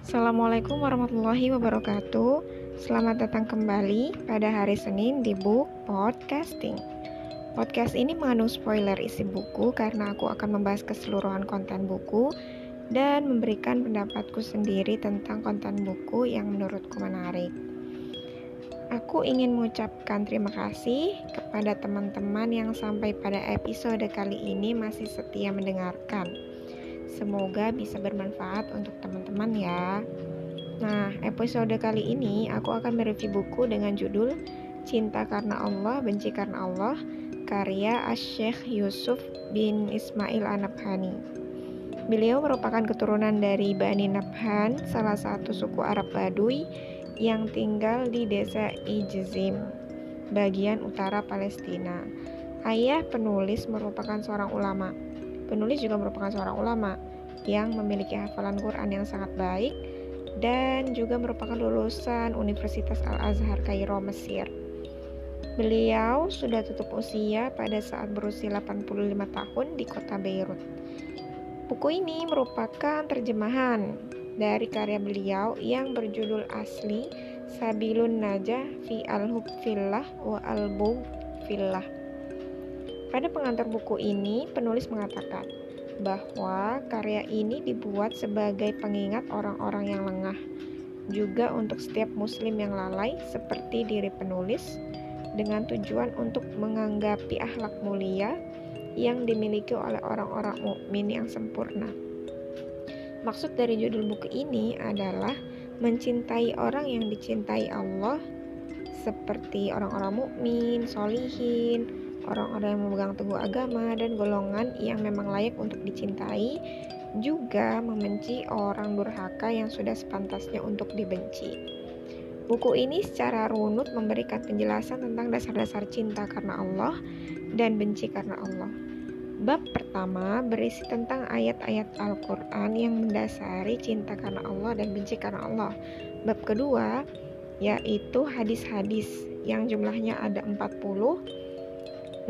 Assalamualaikum warahmatullahi wabarakatuh. Selamat datang kembali pada hari Senin di Book Podcasting. Podcast ini mengandung spoiler isi buku karena aku akan membahas keseluruhan konten buku dan memberikan pendapatku sendiri tentang konten buku yang menurutku menarik. Aku ingin mengucapkan terima kasih kepada teman-teman yang sampai pada episode kali ini masih setia mendengarkan. Semoga bisa bermanfaat untuk teman-teman ya. Nah, episode kali ini aku akan mereview buku dengan judul Cinta Karena Allah, Benci Karena Allah, karya Asyikh Yusuf bin Ismail Anabhani. Beliau merupakan keturunan dari Bani Nabhan, salah satu suku Arab Baduy yang tinggal di desa Ijzim, bagian utara Palestina. Ayah penulis merupakan seorang ulama Penulis juga merupakan seorang ulama yang memiliki hafalan Quran yang sangat baik dan juga merupakan lulusan Universitas Al-Azhar Kairo, Mesir. Beliau sudah tutup usia pada saat berusia 85 tahun di kota Beirut. Buku ini merupakan terjemahan dari karya beliau yang berjudul asli Sabilun Najah fi al-Hubfillah wa al Fillah pada pengantar buku ini, penulis mengatakan bahwa karya ini dibuat sebagai pengingat orang-orang yang lengah, juga untuk setiap muslim yang lalai seperti diri penulis, dengan tujuan untuk menganggapi akhlak mulia yang dimiliki oleh orang-orang mukmin yang sempurna. Maksud dari judul buku ini adalah mencintai orang yang dicintai Allah seperti orang-orang mukmin, solihin, orang-orang yang memegang teguh agama dan golongan yang memang layak untuk dicintai juga membenci orang durhaka yang sudah sepantasnya untuk dibenci. Buku ini secara runut memberikan penjelasan tentang dasar-dasar cinta karena Allah dan benci karena Allah. Bab pertama berisi tentang ayat-ayat Al-Quran yang mendasari cinta karena Allah dan benci karena Allah. Bab kedua yaitu hadis-hadis yang jumlahnya ada 40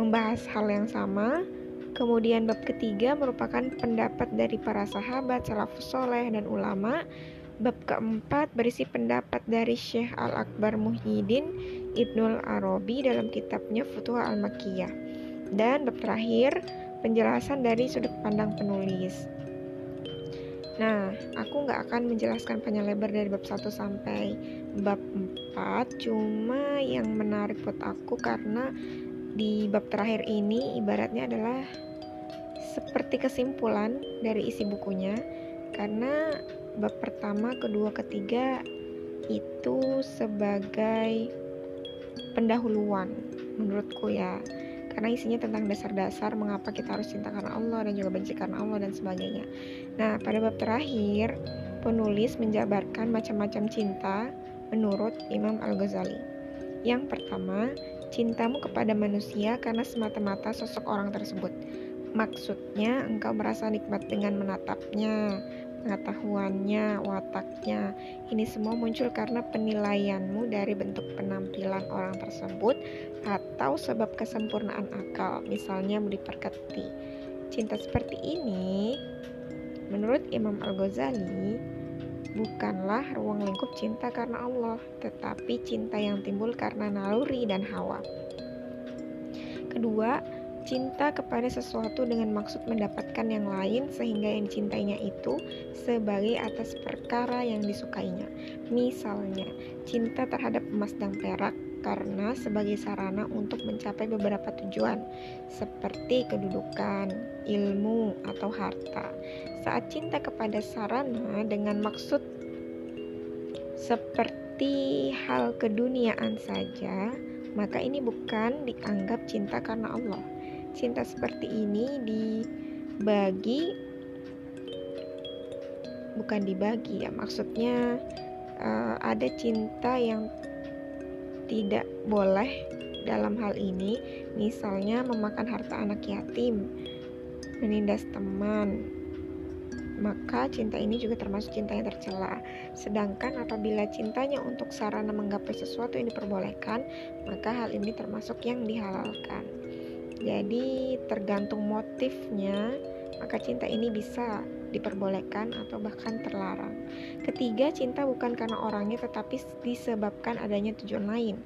membahas hal yang sama. Kemudian bab ketiga merupakan pendapat dari para sahabat, salafus soleh, dan ulama. Bab keempat berisi pendapat dari Syekh Al-Akbar Muhyiddin Ibnul Arabi dalam kitabnya Futuha Al-Makiyah. Dan bab terakhir, penjelasan dari sudut pandang penulis. Nah, aku nggak akan menjelaskan panjang lebar dari bab 1 sampai bab 4, cuma yang menarik buat aku karena di bab terakhir ini ibaratnya adalah seperti kesimpulan dari isi bukunya karena bab pertama, kedua, ketiga itu sebagai pendahuluan menurutku ya karena isinya tentang dasar-dasar mengapa kita harus cinta karena Allah dan juga benci karena Allah dan sebagainya. Nah, pada bab terakhir, penulis menjabarkan macam-macam cinta menurut Imam Al-Ghazali. Yang pertama, cintamu kepada manusia karena semata-mata sosok orang tersebut. Maksudnya, engkau merasa nikmat dengan menatapnya, pengetahuannya, wataknya. Ini semua muncul karena penilaianmu dari bentuk penampilan orang tersebut atau sebab kesempurnaan akal, misalnya diperkati. Cinta seperti ini, menurut Imam Al-Ghazali, bukanlah ruang lingkup cinta karena Allah, tetapi cinta yang timbul karena naluri dan hawa. Kedua, cinta kepada sesuatu dengan maksud mendapatkan yang lain sehingga yang dicintainya itu sebagai atas perkara yang disukainya. Misalnya, cinta terhadap emas dan perak karena sebagai sarana untuk mencapai beberapa tujuan seperti kedudukan, ilmu, atau harta. Saat cinta kepada sarana dengan maksud seperti hal keduniaan saja, maka ini bukan dianggap cinta karena Allah. Cinta seperti ini dibagi bukan dibagi ya, maksudnya uh, ada cinta yang tidak boleh dalam hal ini, misalnya memakan harta anak yatim, menindas teman, maka cinta ini juga termasuk cinta yang tercela. Sedangkan apabila cintanya untuk sarana menggapai sesuatu yang diperbolehkan, maka hal ini termasuk yang dihalalkan. Jadi tergantung motifnya, maka cinta ini bisa diperbolehkan atau bahkan terlarang. Ketiga, cinta bukan karena orangnya tetapi disebabkan adanya tujuan lain.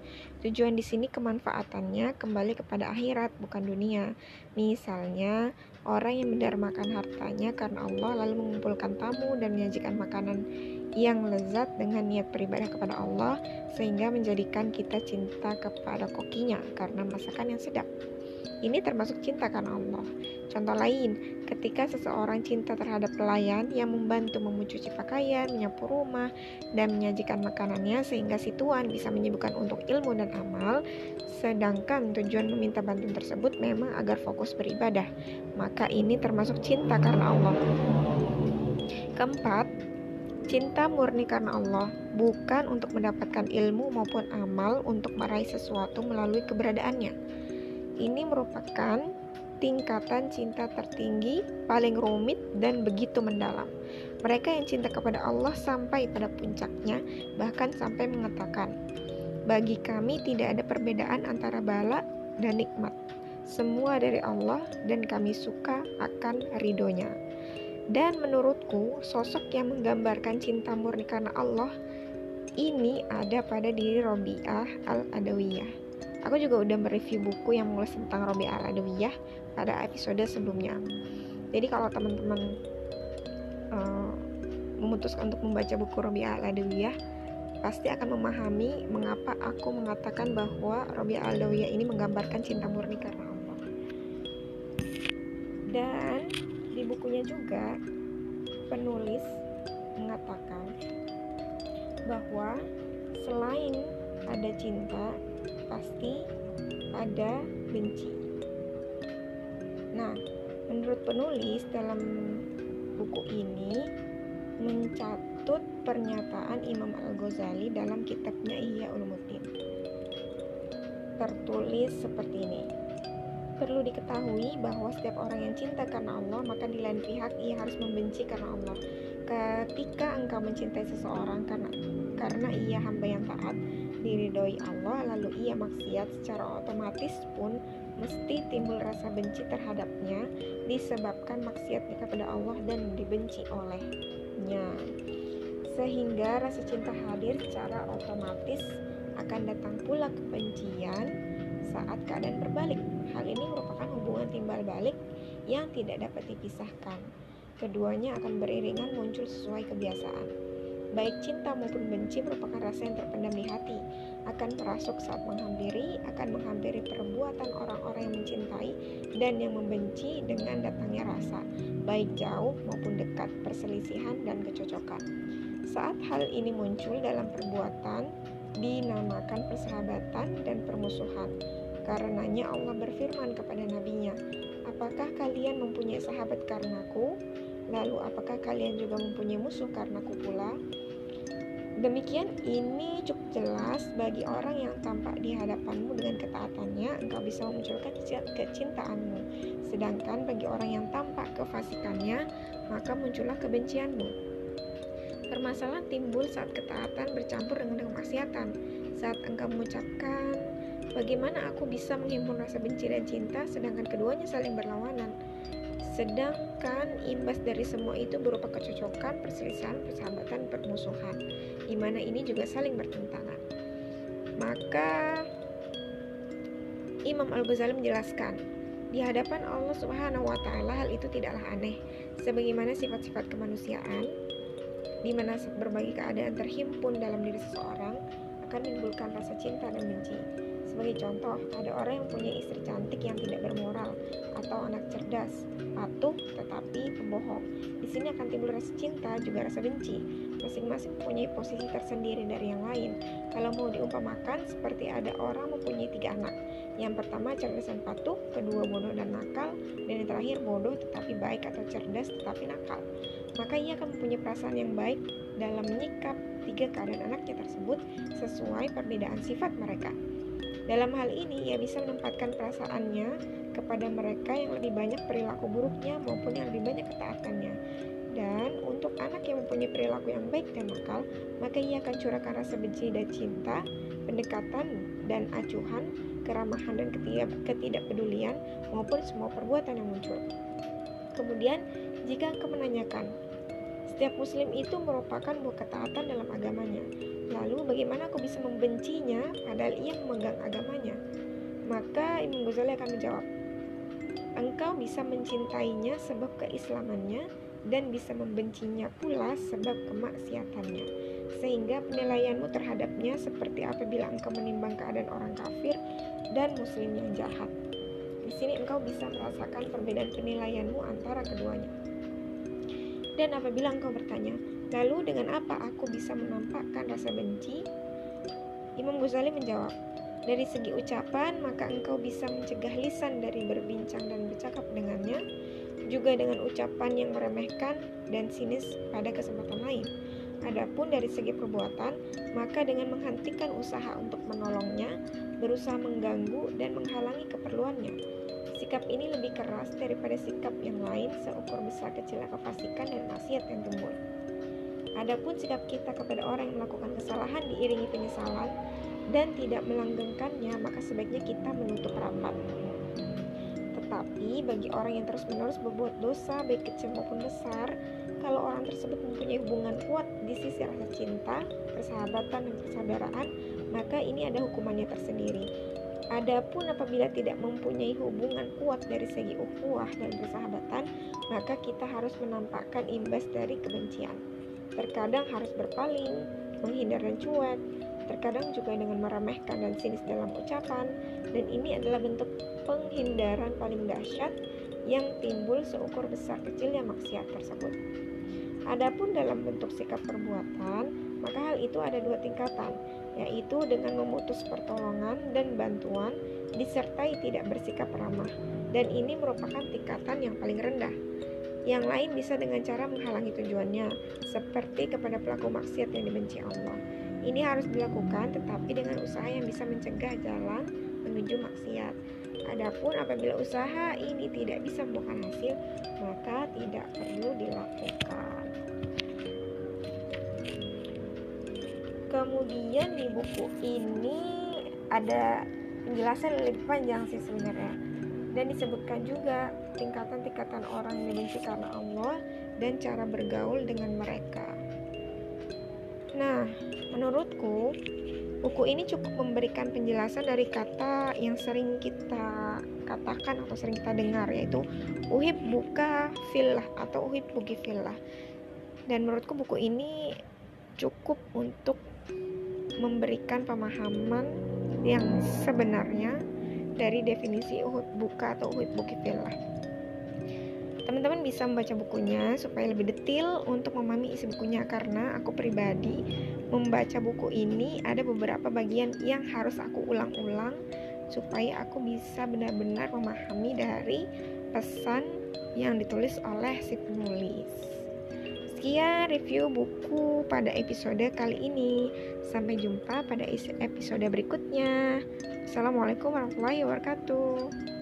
Tujuan di sini kemanfaatannya kembali kepada akhirat bukan dunia. Misalnya, orang yang mendarmakan hartanya karena Allah lalu mengumpulkan tamu dan menyajikan makanan yang lezat dengan niat beribadah kepada Allah sehingga menjadikan kita cinta kepada kokinya karena masakan yang sedap. Ini termasuk cinta karena Allah. Contoh lain, ketika seseorang cinta terhadap pelayan yang membantu mencuci pakaian, menyapu rumah, dan menyajikan makanannya sehingga si tuan bisa menyibukkan untuk ilmu dan amal, sedangkan tujuan meminta bantuan tersebut memang agar fokus beribadah, maka ini termasuk cinta karena Allah. Keempat, cinta murni karena Allah, bukan untuk mendapatkan ilmu maupun amal untuk meraih sesuatu melalui keberadaannya ini merupakan tingkatan cinta tertinggi, paling rumit, dan begitu mendalam. Mereka yang cinta kepada Allah sampai pada puncaknya, bahkan sampai mengatakan, "Bagi kami tidak ada perbedaan antara bala dan nikmat. Semua dari Allah, dan kami suka akan ridhonya." Dan menurutku, sosok yang menggambarkan cinta murni karena Allah ini ada pada diri Robiah al-Adawiyah. Aku juga udah mereview buku yang menulis tentang Robi al Adawiyah pada episode sebelumnya. Jadi kalau teman-teman uh, memutuskan untuk membaca buku Robi al Adawiyah, pasti akan memahami mengapa aku mengatakan bahwa Robi al Adawiyah ini menggambarkan cinta murni karena Allah. Dan di bukunya juga penulis mengatakan bahwa selain ada cinta pasti ada benci. Nah, menurut penulis dalam buku ini mencatut pernyataan Imam Al-Ghazali dalam kitabnya Ihya Ulumuddin. Tertulis seperti ini. Perlu diketahui bahwa setiap orang yang cinta karena Allah, maka di lain pihak ia harus membenci karena Allah. Ketika engkau mencintai seseorang karena karena ia hamba yang taat, diridhoi Allah lalu ia maksiat secara otomatis pun mesti timbul rasa benci terhadapnya disebabkan maksiatnya kepada Allah dan dibenci olehnya sehingga rasa cinta hadir secara otomatis akan datang pula kebencian saat keadaan berbalik. Hal ini merupakan hubungan timbal balik yang tidak dapat dipisahkan. Keduanya akan beriringan muncul sesuai kebiasaan. Baik cinta maupun benci merupakan rasa yang terpendam di hati, akan merasuk saat menghampiri, akan menghampiri perbuatan orang-orang yang mencintai dan yang membenci dengan datangnya rasa, baik jauh maupun dekat, perselisihan dan kecocokan. Saat hal ini muncul dalam perbuatan, dinamakan persahabatan dan permusuhan. Karenanya Allah berfirman kepada nabinya, Apakah kalian mempunyai sahabat karenaku? Lalu apakah kalian juga mempunyai musuh karenaku pula? Demikian ini cukup jelas bagi orang yang tampak di hadapanmu dengan ketaatannya engkau bisa memunculkan kecintaanmu. Sedangkan bagi orang yang tampak kefasikannya maka muncullah kebencianmu. Permasalahan timbul saat ketaatan bercampur dengan kemaksiatan. Saat engkau mengucapkan, bagaimana aku bisa menghimpun rasa benci dan cinta sedangkan keduanya saling berlawanan. Sedangkan imbas dari semua itu berupa kecocokan, perselisihan, persahabatan, permusuhan, di mana ini juga saling bertentangan. Maka Imam Al-Ghazali menjelaskan, di hadapan Allah Subhanahu wa taala hal itu tidaklah aneh, sebagaimana sifat-sifat kemanusiaan di mana berbagai keadaan terhimpun dalam diri seseorang akan menimbulkan rasa cinta dan benci. Sebagai contoh, ada orang yang punya istri cantik yang tidak bermoral atau anak cerdas, patuh tetapi pembohong. Di sini akan timbul rasa cinta juga rasa benci. Masing-masing mempunyai posisi tersendiri dari yang lain. Kalau mau diumpamakan seperti ada orang mempunyai tiga anak. Yang pertama cerdas dan patuh, kedua bodoh dan nakal, dan yang terakhir bodoh tetapi baik atau cerdas tetapi nakal. Maka ia akan mempunyai perasaan yang baik dalam menyikap tiga keadaan anaknya tersebut sesuai perbedaan sifat mereka. Dalam hal ini, ia bisa menempatkan perasaannya kepada mereka yang lebih banyak perilaku buruknya maupun yang lebih banyak ketaatannya. Dan untuk anak yang mempunyai perilaku yang baik dan nakal, maka ia akan curahkan rasa benci dan cinta, pendekatan dan acuhan, keramahan dan ketidakpedulian maupun semua perbuatan yang muncul. Kemudian, jika engkau menanyakan, setiap muslim itu merupakan buah ketaatan dalam agamanya. Lalu bagaimana aku bisa membencinya padahal ia memegang agamanya? Maka Imam Ghazali akan menjawab, engkau bisa mencintainya sebab keislamannya dan bisa membencinya pula sebab kemaksiatannya. Sehingga penilaianmu terhadapnya seperti apabila engkau menimbang keadaan orang kafir dan muslim yang jahat. Di sini engkau bisa merasakan perbedaan penilaianmu antara keduanya. Dan apabila engkau bertanya, lalu dengan apa aku bisa menampakkan rasa benci? Imam Ghazali menjawab, dari segi ucapan, maka engkau bisa mencegah lisan dari berbincang dan bercakap dengannya, juga dengan ucapan yang meremehkan dan sinis pada kesempatan lain. Adapun dari segi perbuatan, maka dengan menghentikan usaha untuk menolongnya, berusaha mengganggu dan menghalangi keperluannya. Sikap ini lebih keras daripada sikap yang lain seukur besar kecil kefasikan dan maksiat yang timbul. Adapun sikap kita kepada orang yang melakukan kesalahan diiringi penyesalan, dan tidak melanggengkannya, maka sebaiknya kita menutup rapat. Tetapi bagi orang yang terus-menerus berbuat dosa, baik kecil maupun besar, kalau orang tersebut mempunyai hubungan kuat di sisi rasa cinta, persahabatan, dan persaudaraan, maka ini ada hukumannya tersendiri. Adapun apabila tidak mempunyai hubungan kuat dari segi ukhuwah dan persahabatan, maka kita harus menampakkan imbas dari kebencian. Terkadang harus berpaling, menghindar dan cuek, terkadang juga dengan meremehkan dan sinis dalam ucapan, dan ini adalah bentuk penghindaran paling dahsyat yang timbul seukur besar kecilnya maksiat tersebut. Adapun dalam bentuk sikap perbuatan, maka hal itu ada dua tingkatan, yaitu dengan memutus pertolongan dan bantuan disertai tidak bersikap ramah, dan ini merupakan tingkatan yang paling rendah. Yang lain bisa dengan cara menghalangi tujuannya, seperti kepada pelaku maksiat yang dibenci Allah. Ini harus dilakukan tetapi dengan usaha yang bisa mencegah jalan menuju maksiat. Adapun apabila usaha ini tidak bisa membuahkan hasil, maka tidak perlu dilakukan. Kemudian di buku ini ada penjelasan lebih panjang sih sebenarnya dan disebutkan juga tingkatan-tingkatan orang yang dibenci karena Allah dan cara bergaul dengan mereka. Nah, menurutku buku ini cukup memberikan penjelasan dari kata yang sering kita katakan atau sering kita dengar yaitu uhib buka filah atau uhib buki filah. Dan menurutku buku ini cukup untuk memberikan pemahaman yang sebenarnya dari definisi uhib buka atau uhib buki filah. Teman-teman bisa membaca bukunya supaya lebih detail untuk memahami isi bukunya karena aku pribadi membaca buku ini ada beberapa bagian yang harus aku ulang-ulang supaya aku bisa benar-benar memahami dari pesan yang ditulis oleh si penulis. Sekian review buku pada episode kali ini. Sampai jumpa pada episode berikutnya. Assalamualaikum warahmatullahi wabarakatuh.